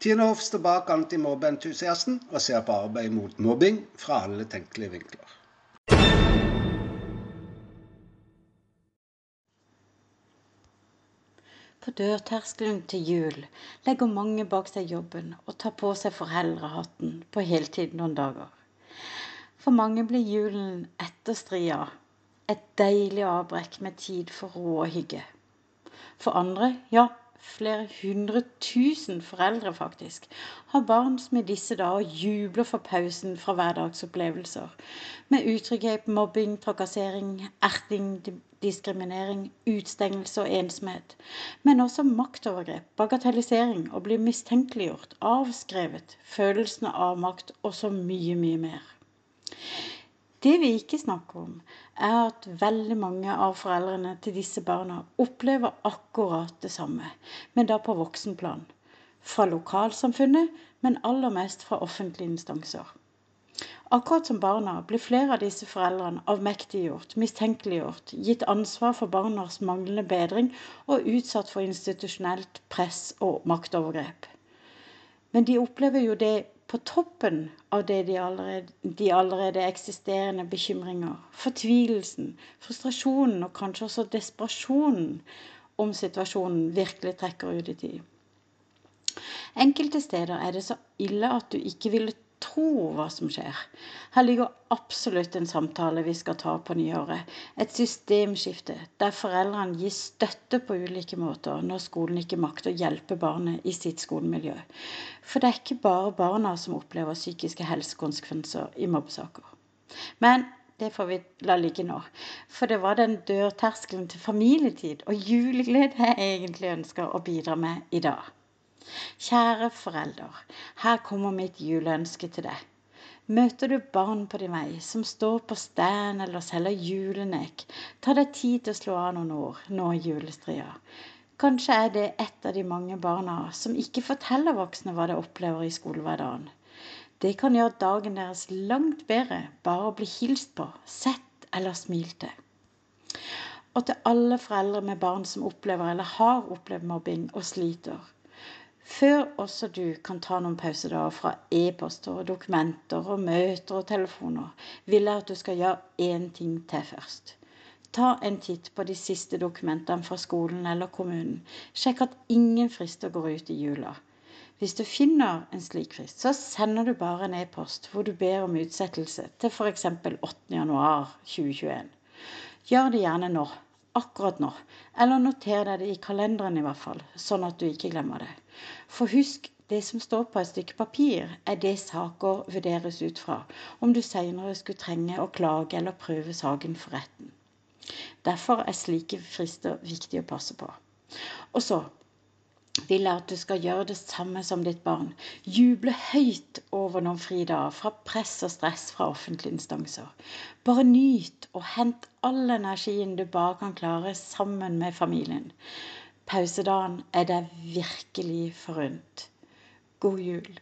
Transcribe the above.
Tine Hoff står bak antimobbeentusiasten og ser på arbeid mot mobbing fra alle tenkelige vinkler. På dørterskelen til jul legger mange bak seg jobben og tar på seg foreldrehatten på heltid noen dager. For mange blir julen etter stria et deilig avbrekk med tid for ro og hygge. For andre, ja, flere hundre tusen foreldre faktisk, har barn som i disse dager jubler for pausen fra hverdagsopplevelser, med utrygghet, mobbing, trakassering, erting, diskriminering, utstengelse og ensomhet, men også maktovergrep, bagatellisering, å bli mistenkeliggjort, avskrevet, følelsen av makt og så mye, mye mer. Det vi ikke snakker om, er at veldig mange av foreldrene til disse barna opplever akkurat det samme, men da på voksenplan. Fra lokalsamfunnet, men aller mest fra offentlige instanser. Akkurat som barna blir flere av disse foreldrene avmektiggjort, mistenkeliggjort, gitt ansvar for barnas manglende bedring og utsatt for institusjonelt press og maktovergrep. Men de opplever jo det på toppen av de allerede, de allerede eksisterende bekymringer, fortvilelsen, frustrasjonen og kanskje også desperasjonen om situasjonen virkelig trekker ut i tid. Enkelte steder er det så ille at du ikke ville tro hva som skjer. Her ligger absolutt en samtale vi skal ta på nyåret. Et systemskifte der foreldrene gir støtte på ulike måter når skolen ikke makter å hjelpe barnet i sitt skolemiljø. For det er ikke bare barna som opplever psykiske helsekonsekvenser i mobbesaker. Men det får vi la ligge nå. For det var den dørterskelen til familietid og juleglede jeg egentlig ønsker å bidra med i dag. Kjære forelder, her kommer mitt juleønske til deg. Møter du barn på din vei som står på stand eller selger julenek, ta deg tid til å slå av noen ord nå i julestria. Kanskje er det et av de mange barna som ikke forteller voksne hva de opplever i skolehverdagen. Det kan gjøre dagen deres langt bedre bare å bli hilst på, sett eller smilt til. Og til alle foreldre med barn som opplever eller har opplevd mobbing og sliter. Før også du kan ta noen pausedager fra e-poster og dokumenter og møter og telefoner, vil jeg at du skal gjøre én ting til først. Ta en titt på de siste dokumentene fra skolen eller kommunen. Sjekk at ingen frister går ut i jula. Hvis du finner en slik frist, så sender du bare en e-post hvor du ber om utsettelse til f.eks. 8.1.2021. Gjør det gjerne nå akkurat nå. Eller noter deg det i kalenderen i hvert fall, sånn at du ikke glemmer det. For husk, det som står på et stykke papir, er det saker vurderes ut fra, om du senere skulle trenge å klage eller prøve saken for retten. Derfor er slike frister viktig å passe på. Og så vil jeg at du skal gjøre det samme som ditt barn. Juble høyt over noen fridager fra press og stress fra offentlige instanser. Bare nyt og hent all energien du bare kan klare sammen med familien. Pausedagen er deg virkelig forunt. God jul.